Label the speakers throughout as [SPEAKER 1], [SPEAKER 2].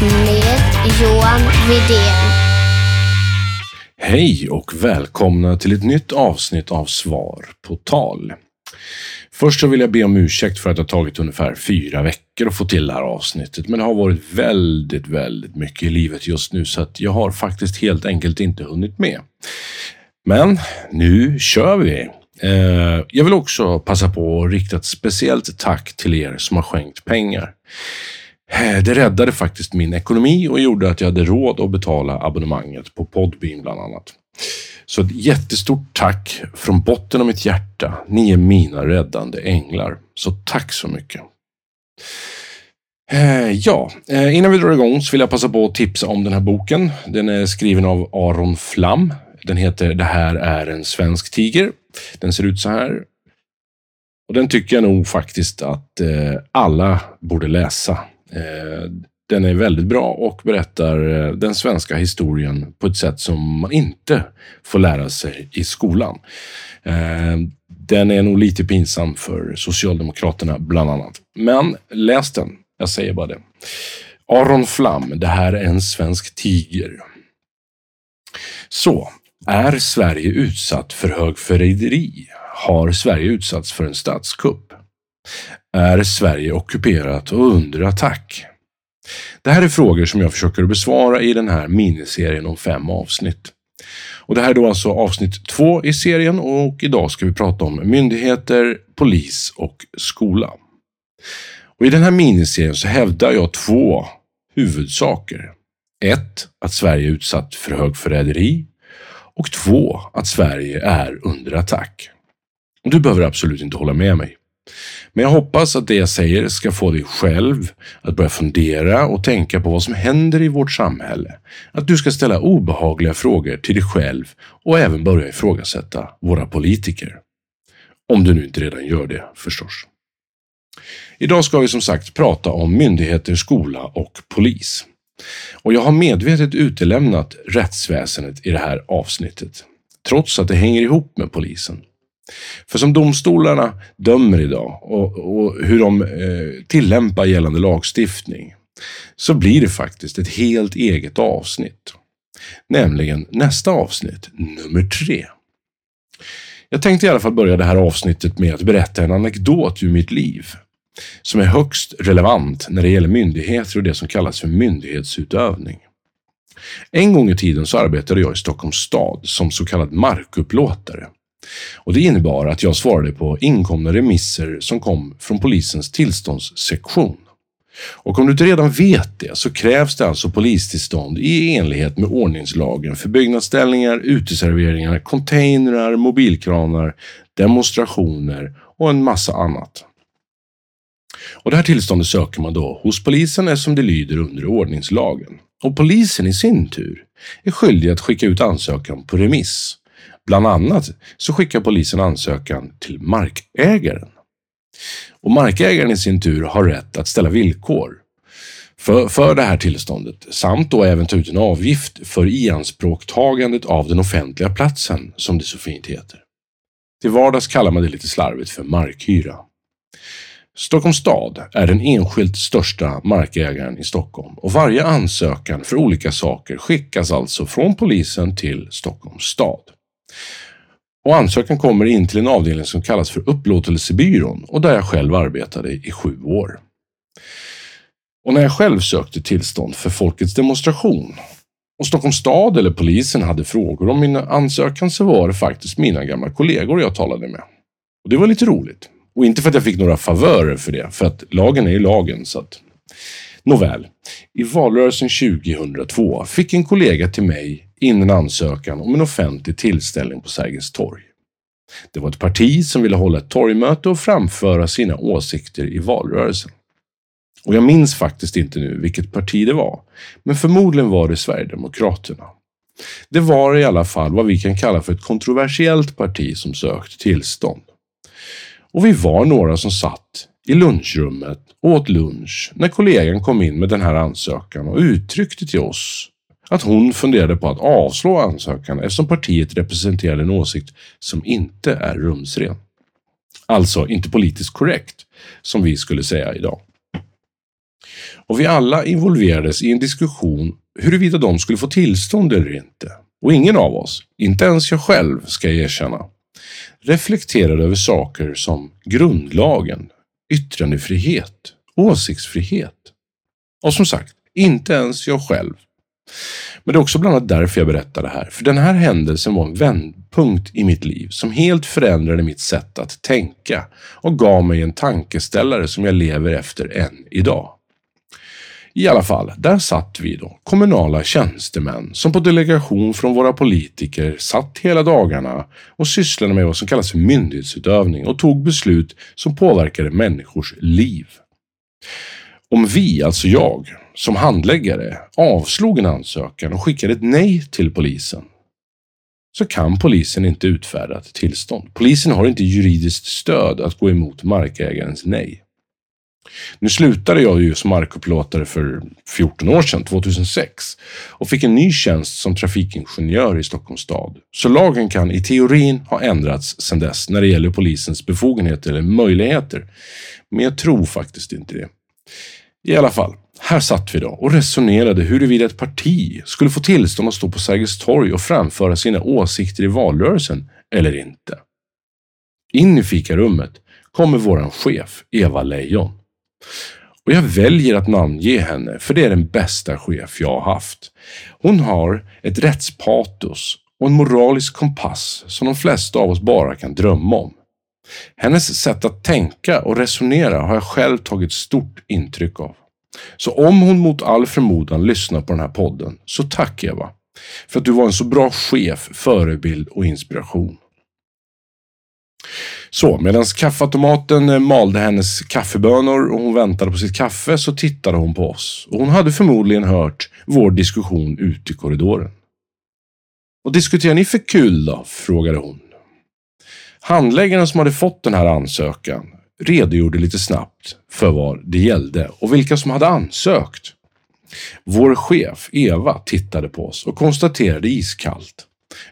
[SPEAKER 1] med Johan Widén.
[SPEAKER 2] Hej och välkomna till ett nytt avsnitt av Svar på tal. Först så vill jag be om ursäkt för att det har tagit ungefär fyra veckor att få till det här avsnittet, men det har varit väldigt, väldigt mycket i livet just nu så att jag har faktiskt helt enkelt inte hunnit med. Men nu kör vi! Eh, jag vill också passa på att rikta ett speciellt tack till er som har skänkt pengar. Eh, det räddade faktiskt min ekonomi och gjorde att jag hade råd att betala abonnemanget på Podbean bland annat. Så ett jättestort tack från botten av mitt hjärta. Ni är mina räddande änglar. Så tack så mycket. Eh, ja, eh, innan vi drar igång så vill jag passa på att tipsa om den här boken. Den är skriven av Aron Flam. Den heter Det här är en svensk tiger. Den ser ut så här. Och den tycker jag nog faktiskt att alla borde läsa. Eh, den är väldigt bra och berättar eh, den svenska historien på ett sätt som man inte får lära sig i skolan. Eh, den är nog lite pinsam för Socialdemokraterna bland annat. Men läs den. Jag säger bara det. Aron Flam, det här är en svensk tiger. Så, är Sverige utsatt för högförräderi? Har Sverige utsatts för en statskupp? Är Sverige ockuperat och under attack? Det här är frågor som jag försöker besvara i den här miniserien om fem avsnitt. Och Det här är då alltså avsnitt två i serien och idag ska vi prata om myndigheter, polis och skola. Och I den här miniserien så hävdar jag två huvudsaker. Ett, att Sverige är utsatt för högförräderi och två, att Sverige är under attack. Och du behöver absolut inte hålla med mig. Men jag hoppas att det jag säger ska få dig själv att börja fundera och tänka på vad som händer i vårt samhälle. Att du ska ställa obehagliga frågor till dig själv och även börja ifrågasätta våra politiker. Om du nu inte redan gör det förstås. Idag ska vi som sagt prata om myndigheter, skola och polis. Och jag har medvetet utelämnat rättsväsendet i det här avsnittet. Trots att det hänger ihop med polisen. För som domstolarna dömer idag och, och hur de eh, tillämpar gällande lagstiftning så blir det faktiskt ett helt eget avsnitt. Nämligen nästa avsnitt, nummer tre. Jag tänkte i alla fall börja det här avsnittet med att berätta en anekdot ur mitt liv som är högst relevant när det gäller myndigheter och det som kallas för myndighetsutövning. En gång i tiden så arbetade jag i Stockholms stad som så kallad markupplåtare. Och Det innebar att jag svarade på inkomna remisser som kom från polisens tillståndssektion. Och om du inte redan vet det så krävs det alltså polistillstånd i enlighet med ordningslagen för byggnadsställningar, uteserveringar, containrar, mobilkranar, demonstrationer och en massa annat. Och Det här tillståndet söker man då hos polisen eftersom det lyder under ordningslagen. Och polisen i sin tur är skyldig att skicka ut ansökan på remiss. Bland annat så skickar polisen ansökan till markägaren. Och markägaren i sin tur har rätt att ställa villkor för, för det här tillståndet samt då även ta ut en avgift för ianspråktagandet av den offentliga platsen, som det så fint heter. Till vardags kallar man det lite slarvigt för markhyra. Stockholms stad är den enskilt största markägaren i Stockholm och varje ansökan för olika saker skickas alltså från polisen till Stockholms stad. Och ansökan kommer in till en avdelning som kallas för upplåtelsebyrån och där jag själv arbetade i sju år. Och när jag själv sökte tillstånd för folkets demonstration och Stockholms stad eller polisen hade frågor om min ansökan så var det faktiskt mina gamla kollegor jag talade med. Och Det var lite roligt. Och inte för att jag fick några favörer för det, för att lagen är ju lagen. Så att... Nåväl, i valrörelsen 2002 fick en kollega till mig in en ansökan om en offentlig tillställning på Sergels torg. Det var ett parti som ville hålla ett torgmöte och framföra sina åsikter i valrörelsen. Och jag minns faktiskt inte nu vilket parti det var, men förmodligen var det Sverigedemokraterna. Det var i alla fall vad vi kan kalla för ett kontroversiellt parti som sökt tillstånd. Och vi var några som satt i lunchrummet och åt lunch när kollegan kom in med den här ansökan och uttryckte till oss att hon funderade på att avslå ansökan eftersom partiet representerade en åsikt som inte är rumsren. Alltså inte politiskt korrekt, som vi skulle säga idag. Och vi alla involverades i en diskussion huruvida de skulle få tillstånd eller inte. Och ingen av oss, inte ens jag själv ska jag erkänna, reflekterade över saker som grundlagen, yttrandefrihet, åsiktsfrihet. Och som sagt, inte ens jag själv. Men det är också bland annat därför jag berättar det här. För den här händelsen var en vändpunkt i mitt liv som helt förändrade mitt sätt att tänka och gav mig en tankeställare som jag lever efter än idag. I alla fall, där satt vi då, kommunala tjänstemän som på delegation från våra politiker satt hela dagarna och sysslade med vad som kallas för myndighetsutövning och tog beslut som påverkade människors liv. Om vi, alltså jag, som handläggare avslog en ansökan och skickade ett nej till polisen så kan polisen inte utfärda ett tillstånd. Polisen har inte juridiskt stöd att gå emot markägarens nej. Nu slutade jag ju som markupplåtare för 14 år sedan, 2006, och fick en ny tjänst som trafikingenjör i Stockholms stad. Så lagen kan i teorin ha ändrats sedan dess när det gäller polisens befogenheter eller möjligheter. Men jag tror faktiskt inte det. I alla fall, här satt vi då och resonerade huruvida ett parti skulle få tillstånd att stå på Sergels torg och framföra sina åsikter i valrörelsen eller inte. In i fikarummet kommer våran chef, Eva Leijon. Och jag väljer att namnge henne för det är den bästa chef jag har haft. Hon har ett rättspatos och en moralisk kompass som de flesta av oss bara kan drömma om. Hennes sätt att tänka och resonera har jag själv tagit stort intryck av. Så om hon mot all förmodan lyssnar på den här podden, så tack Eva. För att du var en så bra chef, förebild och inspiration. Så, medan kaffeautomaten eh, malde hennes kaffebönor och hon väntade på sitt kaffe så tittade hon på oss. Och hon hade förmodligen hört vår diskussion ute i korridoren. Vad diskuterar ni för kul då? frågade hon. Handläggaren som hade fått den här ansökan redogjorde lite snabbt för vad det gällde och vilka som hade ansökt. Vår chef, Eva, tittade på oss och konstaterade iskallt,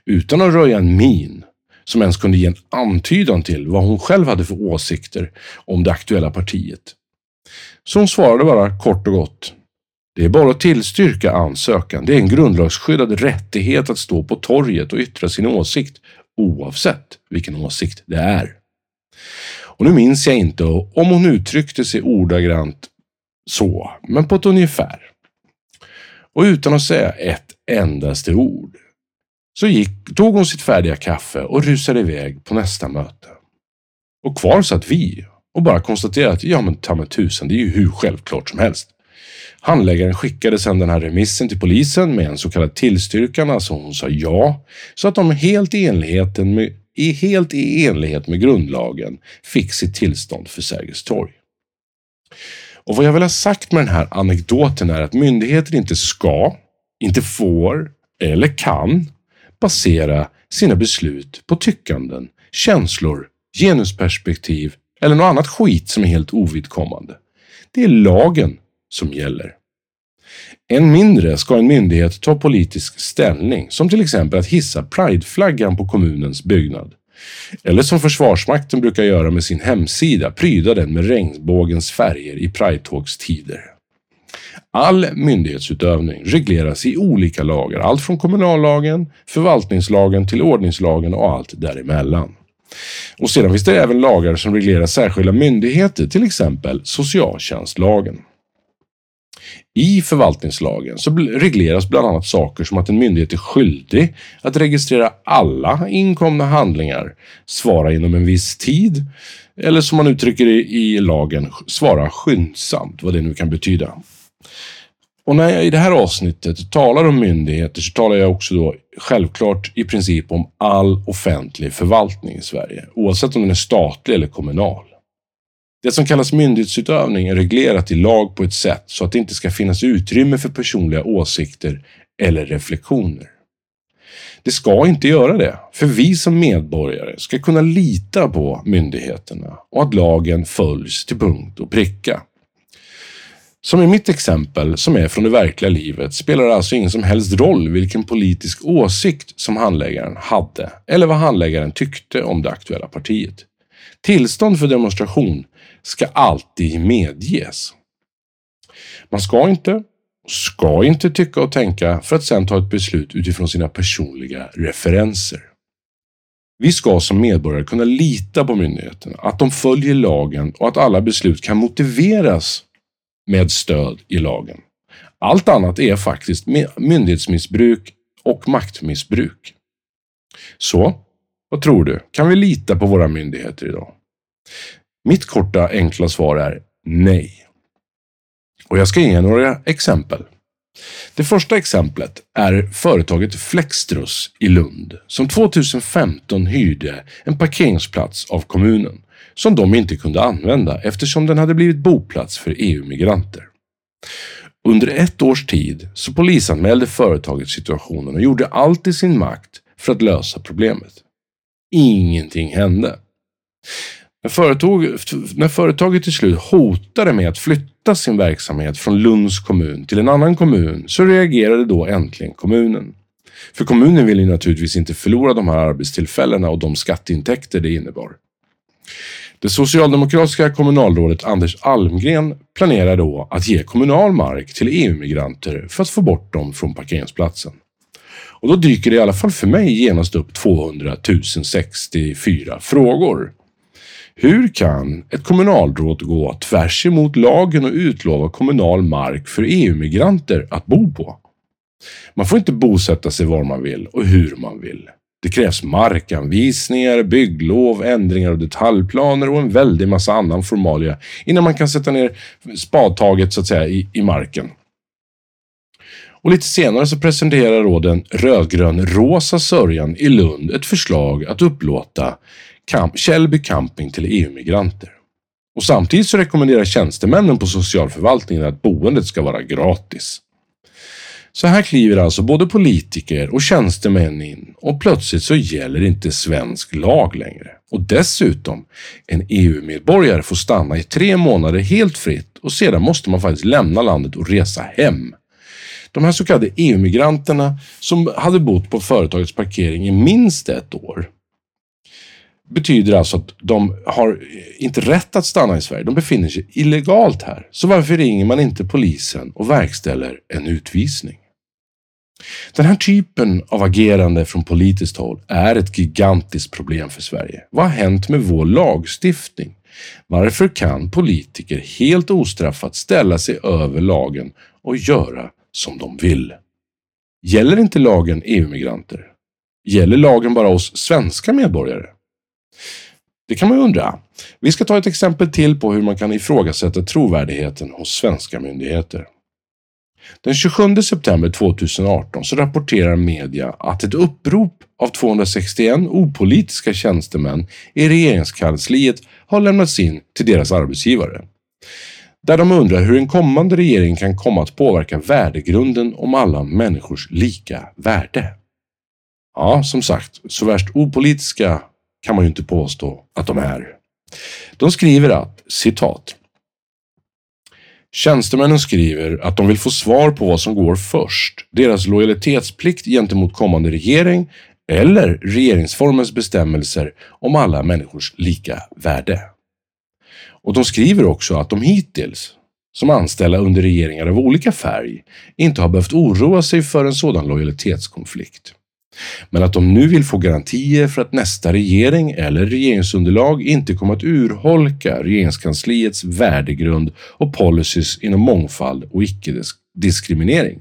[SPEAKER 2] utan att röja en min, som ens kunde ge en antydan till vad hon själv hade för åsikter om det aktuella partiet. Så hon svarade bara kort och gott. Det är bara att tillstyrka ansökan. Det är en grundlagsskyddad rättighet att stå på torget och yttra sin åsikt oavsett vilken åsikt det är. Och nu minns jag inte om hon uttryckte sig ordagrant så, men på ett ungefär. Och utan att säga ett endaste ord så gick, tog hon sitt färdiga kaffe och rusade iväg på nästa möte. Och kvar satt vi och bara konstaterade att ja men ta med tusan, det är ju hur självklart som helst. Handläggaren skickade sedan den här remissen till polisen med en så kallad tillstyrkan, alltså hon sa ja, så att de helt i, enligheten med, helt i enlighet med grundlagen fick sitt tillstånd för Sergels torg. Och vad jag vill ha sagt med den här anekdoten är att myndigheter inte ska, inte får eller kan basera sina beslut på tyckanden, känslor, genusperspektiv eller något annat skit som är helt ovidkommande. Det är lagen som gäller. Än mindre ska en myndighet ta politisk ställning, som till exempel att hissa prideflaggan på kommunens byggnad. Eller som Försvarsmakten brukar göra med sin hemsida, pryda den med regnbågens färger i pridetågstider. All myndighetsutövning regleras i olika lagar, allt från kommunallagen, förvaltningslagen till ordningslagen och allt däremellan. Och sedan finns det även lagar som reglerar särskilda myndigheter, till exempel socialtjänstlagen. I förvaltningslagen så regleras bland annat saker som att en myndighet är skyldig att registrera alla inkomna handlingar, svara inom en viss tid eller som man uttrycker det i lagen, svara skyndsamt, vad det nu kan betyda. Och när jag i det här avsnittet talar om myndigheter så talar jag också då självklart i princip om all offentlig förvaltning i Sverige, oavsett om den är statlig eller kommunal. Det som kallas myndighetsutövning är reglerat i lag på ett sätt så att det inte ska finnas utrymme för personliga åsikter eller reflektioner. Det ska inte göra det, för vi som medborgare ska kunna lita på myndigheterna och att lagen följs till punkt och pricka. Som i mitt exempel, som är från det verkliga livet, spelar det alltså ingen som helst roll vilken politisk åsikt som handläggaren hade eller vad handläggaren tyckte om det aktuella partiet. Tillstånd för demonstration ska alltid medges. Man ska inte, ska inte tycka och tänka för att sedan ta ett beslut utifrån sina personliga referenser. Vi ska som medborgare kunna lita på myndigheterna, att de följer lagen och att alla beslut kan motiveras med stöd i lagen. Allt annat är faktiskt myndighetsmissbruk och maktmissbruk. Så, vad tror du? Kan vi lita på våra myndigheter idag? Mitt korta enkla svar är nej. Och jag ska ge några exempel. Det första exemplet är företaget Flextrus i Lund som 2015 hyrde en parkeringsplats av kommunen som de inte kunde använda eftersom den hade blivit boplats för EU-migranter. Under ett års tid så polisanmälde företaget situationen och gjorde allt i sin makt för att lösa problemet. Ingenting hände. När, företag, när företaget till slut hotade med att flytta sin verksamhet från Lunds kommun till en annan kommun så reagerade då äntligen kommunen. För kommunen ville ju naturligtvis inte förlora de här arbetstillfällena och de skatteintäkter det innebar. Det socialdemokratiska kommunalrådet Anders Almgren planerar då att ge kommunal mark till EU-migranter för att få bort dem från parkeringsplatsen. Och då dyker det i alla fall för mig genast upp 200 064 frågor. Hur kan ett kommunalråd gå tvärs emot lagen och utlova kommunal mark för EU-migranter att bo på? Man får inte bosätta sig var man vill och hur man vill. Det krävs markanvisningar, bygglov, ändringar av detaljplaner och en väldig massa annan formalia innan man kan sätta ner spadtaget så att säga i, i marken. Och lite senare så presenterar då den rödgrön-rosa sörjan i Lund ett förslag att upplåta Camp Källby camping till EU-migranter. Och samtidigt så rekommenderar tjänstemännen på socialförvaltningen att boendet ska vara gratis. Så här kliver alltså både politiker och tjänstemän in och plötsligt så gäller inte svensk lag längre. Och dessutom, en EU-medborgare får stanna i tre månader helt fritt och sedan måste man faktiskt lämna landet och resa hem. De här så kallade EU-migranterna som hade bott på företagets parkering i minst ett år betyder alltså att de har inte rätt att stanna i Sverige. De befinner sig illegalt här. Så varför ringer man inte polisen och verkställer en utvisning? Den här typen av agerande från politiskt håll är ett gigantiskt problem för Sverige. Vad har hänt med vår lagstiftning? Varför kan politiker helt ostraffat ställa sig över lagen och göra som de vill? Gäller inte lagen EU-migranter? Gäller lagen bara oss svenska medborgare? Det kan man ju undra. Vi ska ta ett exempel till på hur man kan ifrågasätta trovärdigheten hos svenska myndigheter. Den 27 september 2018 så rapporterar media att ett upprop av 261 opolitiska tjänstemän i regeringskansliet har lämnats in till deras arbetsgivare. Där de undrar hur en kommande regering kan komma att påverka värdegrunden om alla människors lika värde. Ja, som sagt, så värst opolitiska kan man ju inte påstå att de är. De skriver att, citat, Tjänstemännen skriver att de vill få svar på vad som går först. Deras lojalitetsplikt gentemot kommande regering eller regeringsformens bestämmelser om alla människors lika värde. Och de skriver också att de hittills som anställda under regeringar av olika färg inte har behövt oroa sig för en sådan lojalitetskonflikt. Men att de nu vill få garantier för att nästa regering eller regeringsunderlag inte kommer att urholka regeringskansliets värdegrund och policies inom mångfald och icke-diskriminering.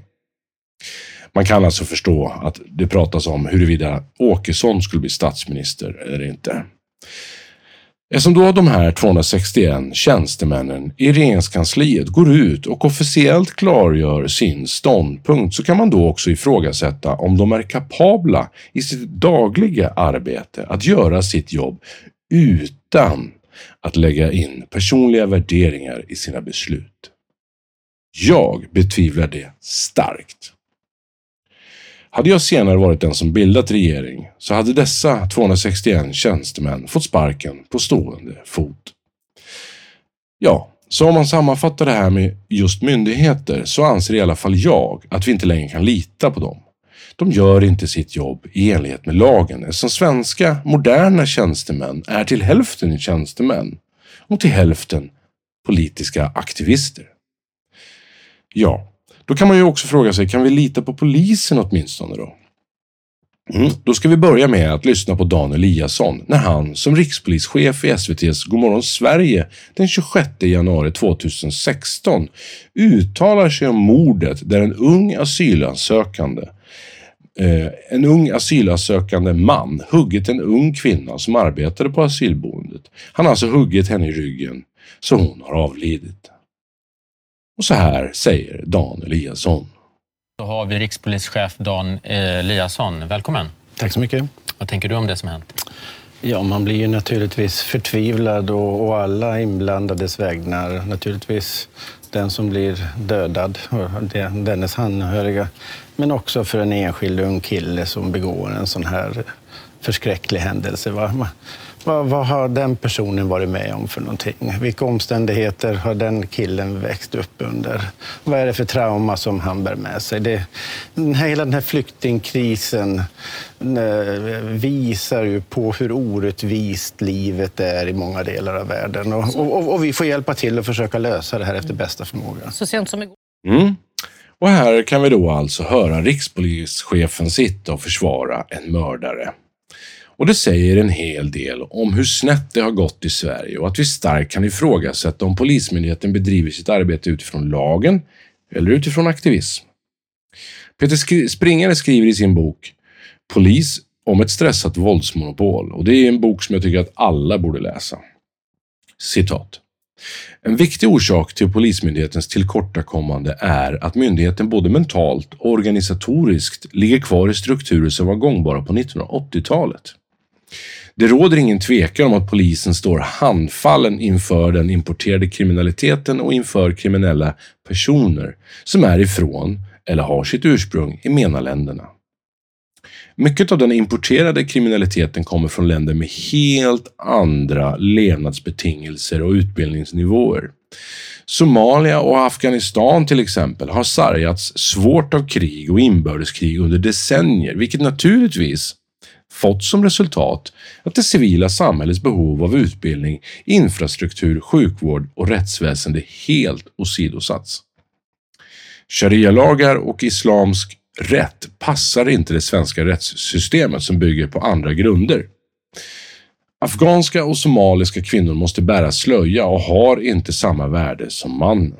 [SPEAKER 2] Man kan alltså förstå att det pratas om huruvida Åkesson skulle bli statsminister eller inte. Eftersom då de här 261 tjänstemännen i regeringskansliet går ut och officiellt klargör sin ståndpunkt så kan man då också ifrågasätta om de är kapabla i sitt dagliga arbete att göra sitt jobb utan att lägga in personliga värderingar i sina beslut. Jag betvivlar det starkt. Hade jag senare varit den som bildat regering så hade dessa 261 tjänstemän fått sparken på stående fot. Ja, så om man sammanfattar det här med just myndigheter så anser i alla fall jag att vi inte längre kan lita på dem. De gör inte sitt jobb i enlighet med lagen eftersom svenska moderna tjänstemän är till hälften tjänstemän och till hälften politiska aktivister. Ja, då kan man ju också fråga sig, kan vi lita på polisen åtminstone då? Mm. Då ska vi börja med att lyssna på Dan Eliasson när han som rikspolischef i SVTs Godmorgon Sverige den 26 januari 2016 uttalar sig om mordet där en ung asylansökande eh, en ung asylansökande man huggit en ung kvinna som arbetade på asylboendet. Han har alltså huggit henne i ryggen så hon har avlidit. Och så här säger Dan Eliasson.
[SPEAKER 3] Då har vi rikspolischef Dan Eliasson. Välkommen.
[SPEAKER 4] Tack så mycket.
[SPEAKER 3] Vad tänker du om det som hänt?
[SPEAKER 4] Ja, man blir ju naturligtvis förtvivlad och, och alla inblandades vägnar. Naturligtvis den som blir dödad och dennes anhöriga. Men också för en enskild ung kille som begår en sån här förskräcklig händelse. Va? Vad, vad, har den personen varit med om för någonting? Vilka omständigheter har den killen växt upp under? Vad är det för trauma som han bär med sig? Det, hela den här flyktingkrisen eh, visar ju på hur orättvist livet är i många delar av världen. Och, och, och vi får hjälpa till att försöka lösa det här efter bästa förmåga.
[SPEAKER 5] Så sent som igår.
[SPEAKER 2] Mm. Och här kan vi då alltså höra rikspolischefen sitta och försvara en mördare. Och det säger en hel del om hur snett det har gått i Sverige och att vi starkt kan ifrågasätta om Polismyndigheten bedriver sitt arbete utifrån lagen eller utifrån aktivism. Peter Springare skriver i sin bok Polis om ett stressat våldsmonopol och det är en bok som jag tycker att alla borde läsa. Citat. En viktig orsak till Polismyndighetens tillkortakommande är att myndigheten både mentalt och organisatoriskt ligger kvar i strukturer som var gångbara på 1980-talet. Det råder ingen tvekan om att polisen står handfallen inför den importerade kriminaliteten och inför kriminella personer som är ifrån eller har sitt ursprung i MENA-länderna. Mycket av den importerade kriminaliteten kommer från länder med helt andra levnadsbetingelser och utbildningsnivåer. Somalia och Afghanistan till exempel har sargats svårt av krig och inbördeskrig under decennier, vilket naturligtvis fått som resultat att det civila samhällets behov av utbildning, infrastruktur, sjukvård och rättsväsende helt åsidosatts. Sharia-lagar och islamsk rätt passar inte det svenska rättssystemet som bygger på andra grunder. Afghanska och somaliska kvinnor måste bära slöja och har inte samma värde som mannen.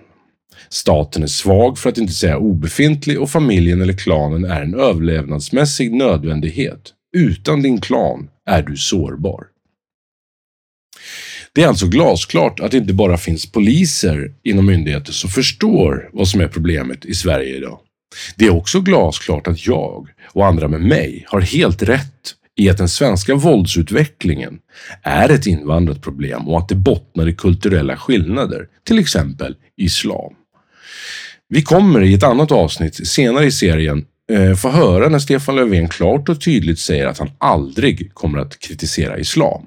[SPEAKER 2] Staten är svag för att inte säga obefintlig och familjen eller klanen är en överlevnadsmässig nödvändighet. Utan din klan är du sårbar. Det är alltså glasklart att det inte bara finns poliser inom myndigheter som förstår vad som är problemet i Sverige idag. Det är också glasklart att jag och andra med mig har helt rätt i att den svenska våldsutvecklingen är ett invandrat problem och att det bottnar i kulturella skillnader, till exempel islam. Vi kommer i ett annat avsnitt senare i serien Eh, få höra när Stefan Löfven klart och tydligt säger att han aldrig kommer att kritisera islam.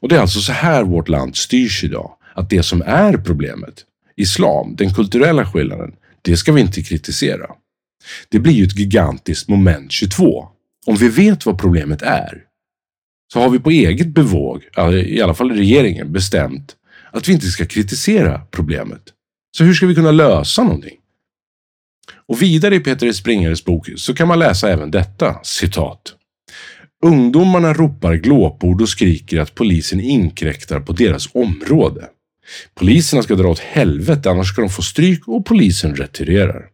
[SPEAKER 2] Och det är alltså så här vårt land styrs idag. Att det som är problemet, islam, den kulturella skillnaden, det ska vi inte kritisera. Det blir ju ett gigantiskt moment 22. Om vi vet vad problemet är så har vi på eget bevåg, i alla fall regeringen, bestämt att vi inte ska kritisera problemet. Så hur ska vi kunna lösa någonting? Och vidare i Peter Springares bok så kan man läsa även detta citat. Ungdomarna ropar glåpord och skriker att polisen inkräktar på deras område. Poliserna ska dra åt helvete, annars ska de få stryk och polisen retirerar.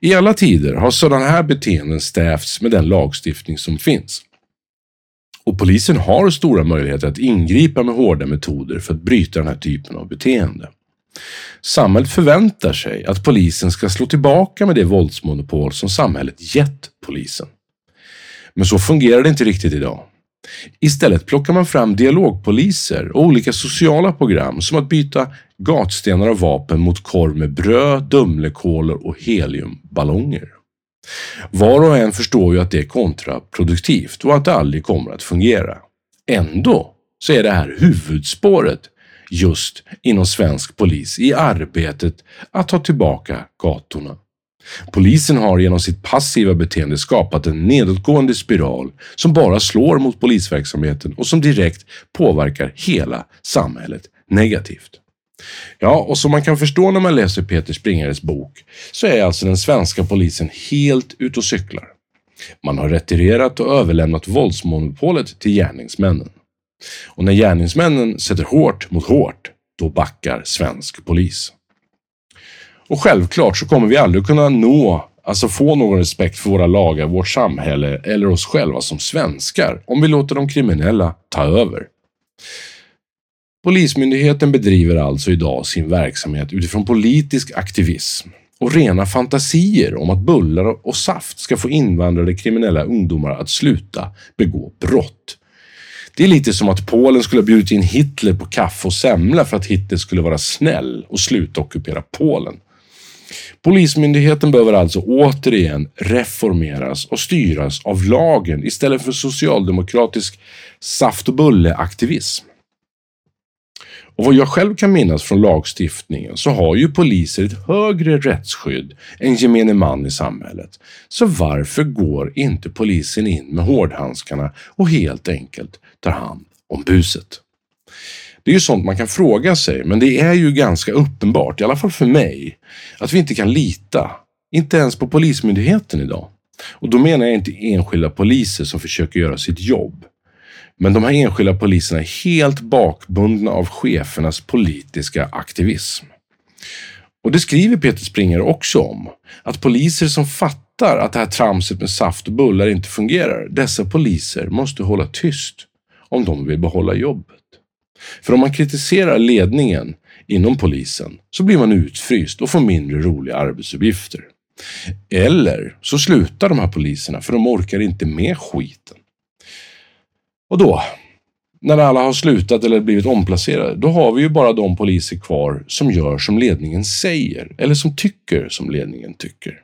[SPEAKER 2] I alla tider har sådana här beteenden stävts med den lagstiftning som finns. Och polisen har stora möjligheter att ingripa med hårda metoder för att bryta den här typen av beteende. Samhället förväntar sig att polisen ska slå tillbaka med det våldsmonopol som samhället gett polisen. Men så fungerar det inte riktigt idag. Istället plockar man fram dialogpoliser och olika sociala program som att byta gatstenar och vapen mot korv med bröd, Dumlekolor och heliumballonger. Var och en förstår ju att det är kontraproduktivt och att det aldrig kommer att fungera. Ändå så är det här huvudspåret just inom svensk polis i arbetet att ta tillbaka gatorna. Polisen har genom sitt passiva beteende skapat en nedåtgående spiral som bara slår mot polisverksamheten och som direkt påverkar hela samhället negativt. Ja, och som man kan förstå när man läser Peter Springares bok så är alltså den svenska polisen helt ute och cyklar. Man har retirerat och överlämnat våldsmonopolet till gärningsmännen. Och när gärningsmännen sätter hårt mot hårt, då backar svensk polis. Och självklart så kommer vi aldrig kunna nå, alltså få någon respekt för våra lagar, vårt samhälle eller oss själva som svenskar om vi låter de kriminella ta över. Polismyndigheten bedriver alltså idag sin verksamhet utifrån politisk aktivism och rena fantasier om att bullar och saft ska få invandrade kriminella ungdomar att sluta begå brott. Det är lite som att Polen skulle ha bjudit in Hitler på kaffe och semla för att Hitler skulle vara snäll och sluta ockupera Polen. Polismyndigheten behöver alltså återigen reformeras och styras av lagen istället för socialdemokratisk saft och bulle-aktivism. Och vad jag själv kan minnas från lagstiftningen så har ju poliser ett högre rättsskydd än gemene man i samhället. Så varför går inte polisen in med hårdhandskarna och helt enkelt tar hand om buset? Det är ju sånt man kan fråga sig, men det är ju ganska uppenbart, i alla fall för mig, att vi inte kan lita, inte ens på Polismyndigheten idag. Och då menar jag inte enskilda poliser som försöker göra sitt jobb. Men de här enskilda poliserna är helt bakbundna av chefernas politiska aktivism. Och det skriver Peter Springer också om. Att poliser som fattar att det här tramset med saft och bullar inte fungerar, dessa poliser måste hålla tyst om de vill behålla jobbet. För om man kritiserar ledningen inom polisen så blir man utfryst och får mindre roliga arbetsuppgifter. Eller så slutar de här poliserna för de orkar inte med skiten. Och då, när alla har slutat eller blivit omplacerade, då har vi ju bara de poliser kvar som gör som ledningen säger eller som tycker som ledningen tycker.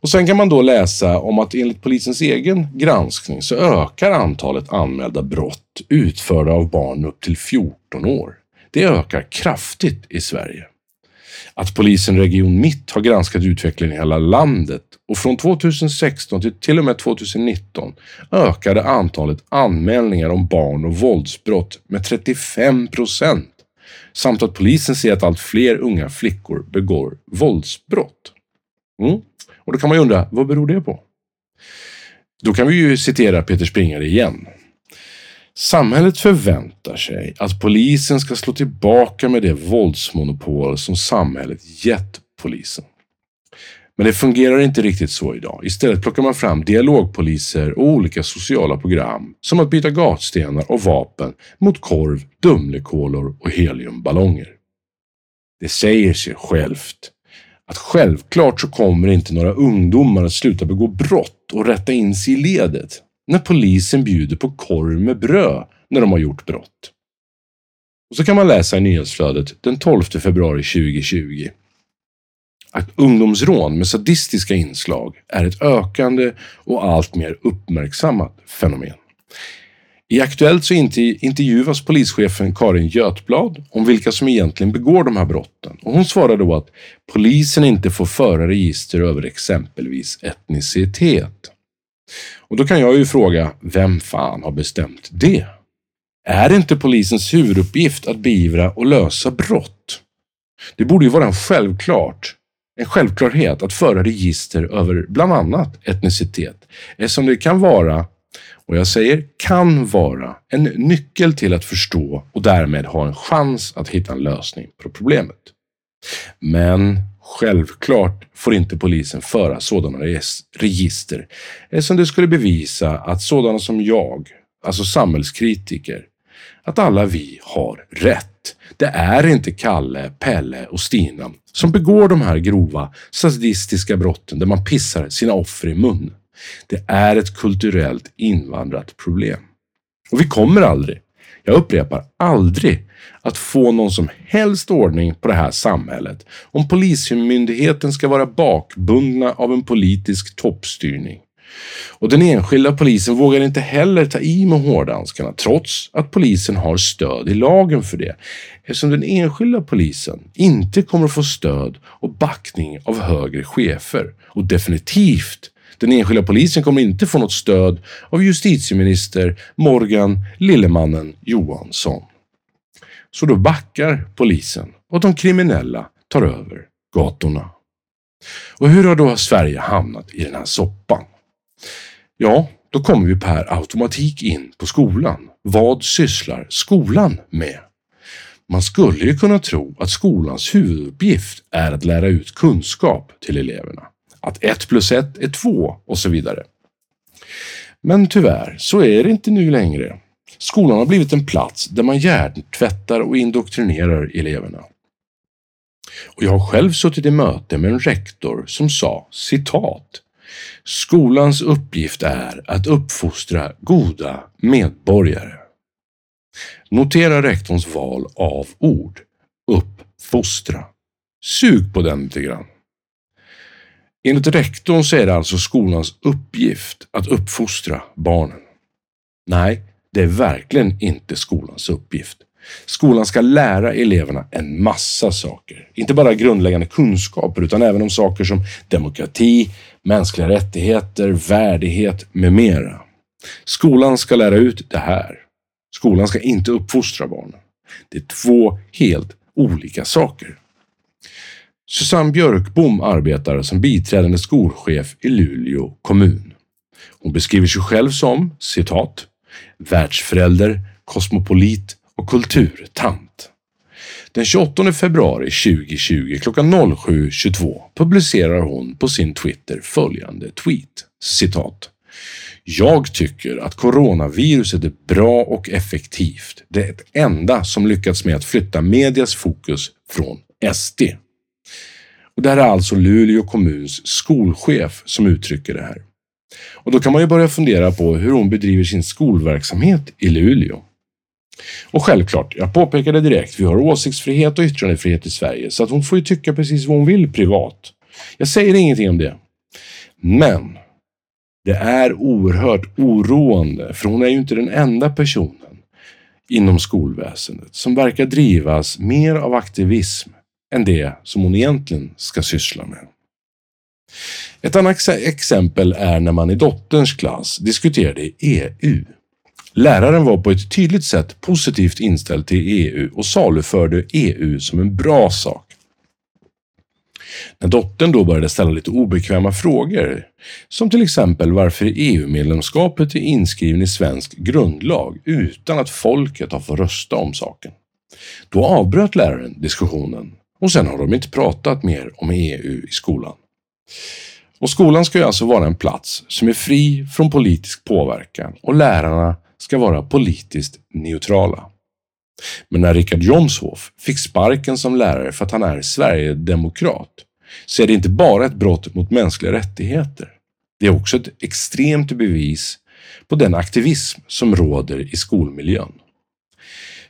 [SPEAKER 2] Och sen kan man då läsa om att enligt polisens egen granskning så ökar antalet anmälda brott utförda av barn upp till 14 år. Det ökar kraftigt i Sverige. Att polisen Region Mitt har granskat utvecklingen i hela landet och från 2016 till till och med 2019 ökade antalet anmälningar om barn och våldsbrott med 35 procent samt att polisen ser att allt fler unga flickor begår våldsbrott. Mm. Och då kan man ju undra, vad beror det på? Då kan vi ju citera Peter Springare igen. Samhället förväntar sig att polisen ska slå tillbaka med det våldsmonopol som samhället gett polisen. Men det fungerar inte riktigt så idag. Istället plockar man fram dialogpoliser och olika sociala program som att byta gatstenar och vapen mot korv, Dumlekolor och heliumballonger. Det säger sig självt att självklart så kommer inte några ungdomar att sluta begå brott och rätta in sig i ledet när polisen bjuder på korv med bröd när de har gjort brott. Och så kan man läsa i nyhetsflödet den 12 februari 2020 att ungdomsrån med sadistiska inslag är ett ökande och allt mer uppmärksammat fenomen. I Aktuellt så intervjuas polischefen Karin Götblad om vilka som egentligen begår de här brotten och hon svarar då att polisen inte får föra register över exempelvis etnicitet. Och då kan jag ju fråga, vem fan har bestämt det? Är det inte polisens huvuduppgift att beivra och lösa brott? Det borde ju vara en självklart en självklarhet att föra register över bland annat etnicitet eftersom det kan vara, och jag säger kan vara, en nyckel till att förstå och därmed ha en chans att hitta en lösning på problemet. Men självklart får inte polisen föra sådana register eh, eftersom det skulle bevisa att sådana som jag, alltså samhällskritiker, att alla vi har rätt. Det är inte Kalle, Pelle och Stina som begår de här grova sadistiska brotten där man pissar sina offer i mun. Det är ett kulturellt invandrat problem. Och vi kommer aldrig, jag upprepar aldrig, att få någon som helst ordning på det här samhället om Polismyndigheten ska vara bakbundna av en politisk toppstyrning. Och den enskilda polisen vågar inte heller ta i med hårdhandskarna trots att polisen har stöd i lagen för det. Eftersom den enskilda polisen inte kommer att få stöd och backning av högre chefer. Och definitivt den enskilda polisen kommer inte få något stöd av justitieminister Morgan Lillemannen Johansson. Så då backar polisen och de kriminella tar över gatorna. Och hur har då Sverige hamnat i den här soppan? Ja, då kommer vi per automatik in på skolan. Vad sysslar skolan med? Man skulle ju kunna tro att skolans huvuduppgift är att lära ut kunskap till eleverna. Att ett plus ett är två och så vidare. Men tyvärr så är det inte nu längre. Skolan har blivit en plats där man hjärntvättar och indoktrinerar eleverna. Och jag har själv suttit i möte med en rektor som sa citat Skolans uppgift är att uppfostra goda medborgare. Notera rektorns val av ord. Uppfostra. Sug på den lite grann. Enligt rektorn så är det alltså skolans uppgift att uppfostra barnen. Nej, det är verkligen inte skolans uppgift. Skolan ska lära eleverna en massa saker. Inte bara grundläggande kunskaper utan även om saker som demokrati, mänskliga rättigheter, värdighet med mera. Skolan ska lära ut det här. Skolan ska inte uppfostra barnen. Det är två helt olika saker. Susanne Björkbom arbetar som biträdande skolchef i Luleå kommun. Hon beskriver sig själv som citat världsförälder, kosmopolit och kulturtant. Den 28 februari 2020 klockan 07.22 publicerar hon på sin Twitter följande tweet. Citat. Jag tycker att coronaviruset är bra och effektivt. Det är det enda som lyckats med att flytta medias fokus från SD. Och det här är alltså Luleå kommuns skolchef som uttrycker det här. Och då kan man ju börja fundera på hur hon bedriver sin skolverksamhet i Luleå. Och självklart, jag påpekade direkt, vi har åsiktsfrihet och yttrandefrihet i Sverige, så att hon får ju tycka precis vad hon vill privat. Jag säger ingenting om det. Men det är oerhört oroande, för hon är ju inte den enda personen inom skolväsendet som verkar drivas mer av aktivism än det som hon egentligen ska syssla med. Ett annat exempel är när man i dotterns klass diskuterade EU. Läraren var på ett tydligt sätt positivt inställd till EU och saluförde EU som en bra sak. När dottern då började ställa lite obekväma frågor, som till exempel varför EU-medlemskapet är inskriven i svensk grundlag utan att folket har fått rösta om saken. Då avbröt läraren diskussionen och sen har de inte pratat mer om EU i skolan. Och skolan ska ju alltså vara en plats som är fri från politisk påverkan och lärarna ska vara politiskt neutrala. Men när Richard Jomshof fick sparken som lärare för att han är Sverigedemokrat så är det inte bara ett brott mot mänskliga rättigheter. Det är också ett extremt bevis på den aktivism som råder i skolmiljön.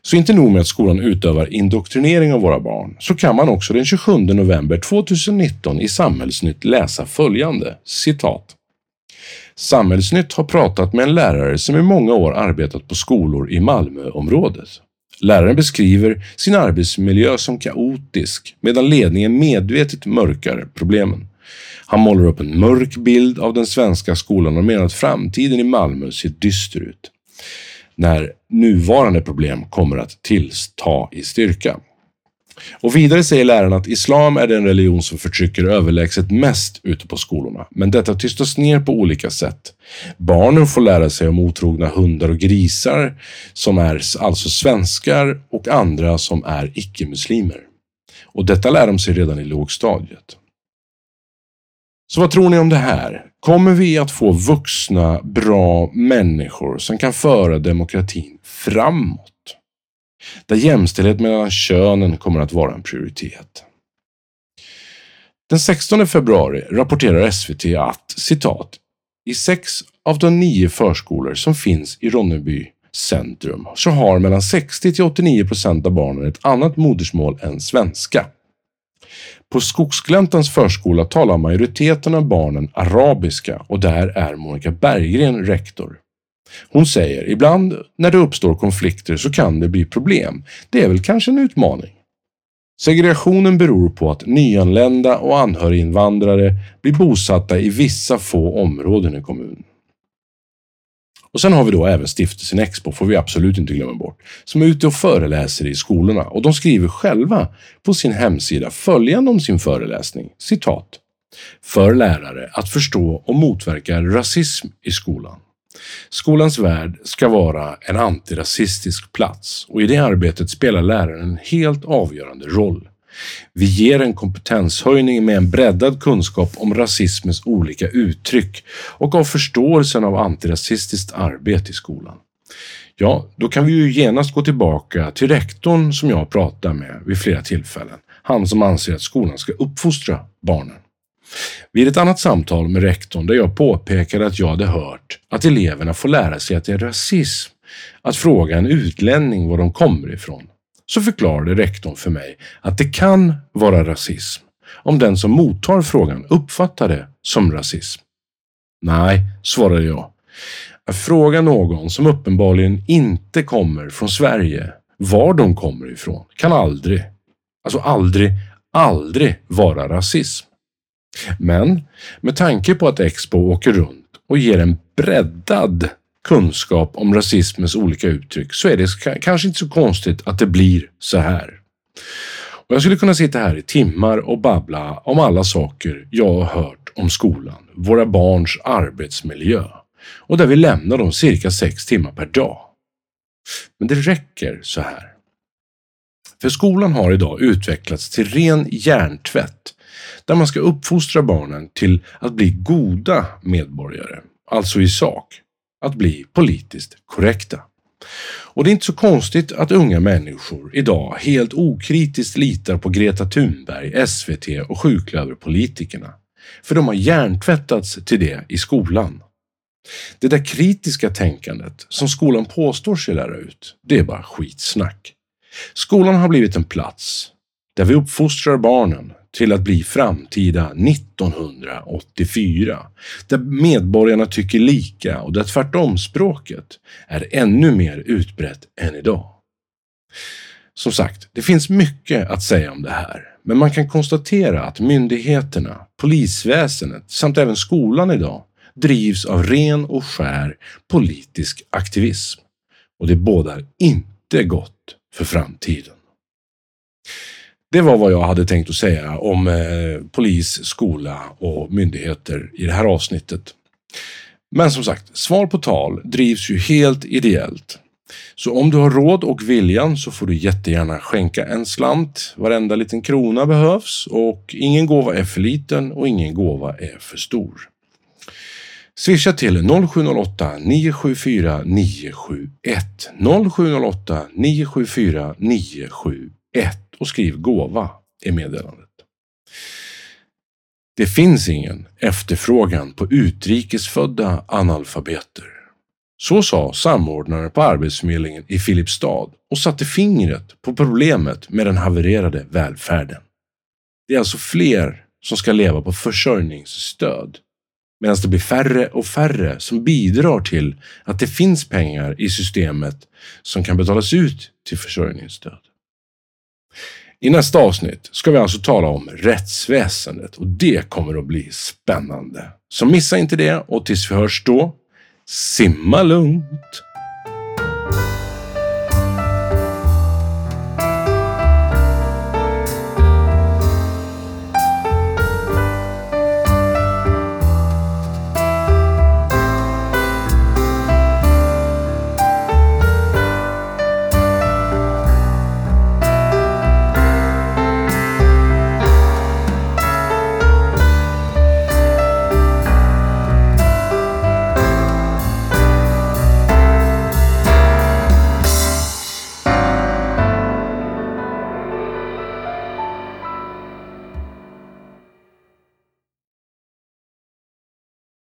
[SPEAKER 2] Så inte nog med att skolan utövar indoktrinering av våra barn, så kan man också den 27 november 2019 i Samhällsnytt läsa följande citat. Samhällsnytt har pratat med en lärare som i många år arbetat på skolor i Malmöområdet. Läraren beskriver sin arbetsmiljö som kaotisk medan ledningen medvetet mörkar problemen. Han målar upp en mörk bild av den svenska skolan och menar att framtiden i Malmö ser dyster ut när nuvarande problem kommer att tillta i styrka. Och vidare säger läraren att islam är den religion som förtrycker överlägset mest ute på skolorna. Men detta tystas ner på olika sätt. Barnen får lära sig om otrogna hundar och grisar, som är alltså svenskar och andra som är icke-muslimer. Och detta lär de sig redan i lågstadiet. Så vad tror ni om det här? Kommer vi att få vuxna, bra människor som kan föra demokratin framåt? Där jämställdhet mellan könen kommer att vara en prioritet. Den 16 februari rapporterar SVT att citat i sex av de nio förskolor som finns i Ronneby centrum så har mellan 60 till 89 procent av barnen ett annat modersmål än svenska. På Skogsgläntans förskola talar majoriteten av barnen arabiska och där är Monica Berggren rektor. Hon säger, ibland när det uppstår konflikter så kan det bli problem. Det är väl kanske en utmaning. Segregationen beror på att nyanlända och anhöriginvandrare blir bosatta i vissa få områden i kommunen. Och sen har vi då även stiftelsen Expo, får vi absolut inte glömma bort, som är ute och föreläser i skolorna och de skriver själva på sin hemsida följande om sin föreläsning, citat. För lärare att förstå och motverka rasism i skolan. Skolans värld ska vara en antirasistisk plats och i det arbetet spelar läraren en helt avgörande roll. Vi ger en kompetenshöjning med en breddad kunskap om rasismens olika uttryck och av förståelsen av antirasistiskt arbete i skolan. Ja, då kan vi ju genast gå tillbaka till rektorn som jag pratar med vid flera tillfällen. Han som anser att skolan ska uppfostra barnen. Vid ett annat samtal med rektorn där jag påpekade att jag hade hört att eleverna får lära sig att det är rasism att fråga en utlänning var de kommer ifrån, så förklarade rektorn för mig att det kan vara rasism om den som mottar frågan uppfattar det som rasism. Nej, svarade jag. Att fråga någon som uppenbarligen inte kommer från Sverige var de kommer ifrån kan aldrig, alltså aldrig, aldrig vara rasism. Men med tanke på att Expo åker runt och ger en breddad kunskap om rasismens olika uttryck så är det kanske inte så konstigt att det blir så här. Och jag skulle kunna sitta här i timmar och babbla om alla saker jag har hört om skolan, våra barns arbetsmiljö och där vi lämnar dem cirka sex timmar per dag. Men det räcker så här. För skolan har idag utvecklats till ren hjärntvätt där man ska uppfostra barnen till att bli goda medborgare, alltså i sak, att bli politiskt korrekta. Och det är inte så konstigt att unga människor idag helt okritiskt litar på Greta Thunberg, SVT och sjuklöverpolitikerna. För de har hjärntvättats till det i skolan. Det där kritiska tänkandet som skolan påstår sig lära ut, det är bara skitsnack. Skolan har blivit en plats där vi uppfostrar barnen till att bli framtida 1984. Där medborgarna tycker lika och där tvärtomspråket är ännu mer utbrett än idag. Som sagt, det finns mycket att säga om det här, men man kan konstatera att myndigheterna, polisväsendet samt även skolan idag drivs av ren och skär politisk aktivism. Och det bådar inte gott för framtiden. Det var vad jag hade tänkt att säga om eh, polis, skola och myndigheter i det här avsnittet. Men som sagt, Svar på tal drivs ju helt ideellt. Så om du har råd och viljan så får du jättegärna skänka en slant. Varenda liten krona behövs och ingen gåva är för liten och ingen gåva är för stor. Swisha till 0708 974 971. 0708 974 971 och skriv gåva i meddelandet. Det finns ingen efterfrågan på utrikesfödda analfabeter. Så sa samordnaren på Arbetsförmedlingen i Filipstad och satte fingret på problemet med den havererade välfärden. Det är alltså fler som ska leva på försörjningsstöd medan det blir färre och färre som bidrar till att det finns pengar i systemet som kan betalas ut till försörjningsstöd. I nästa avsnitt ska vi alltså tala om rättsväsendet och det kommer att bli spännande. Så missa inte det och tills vi hörs då, simma lugnt!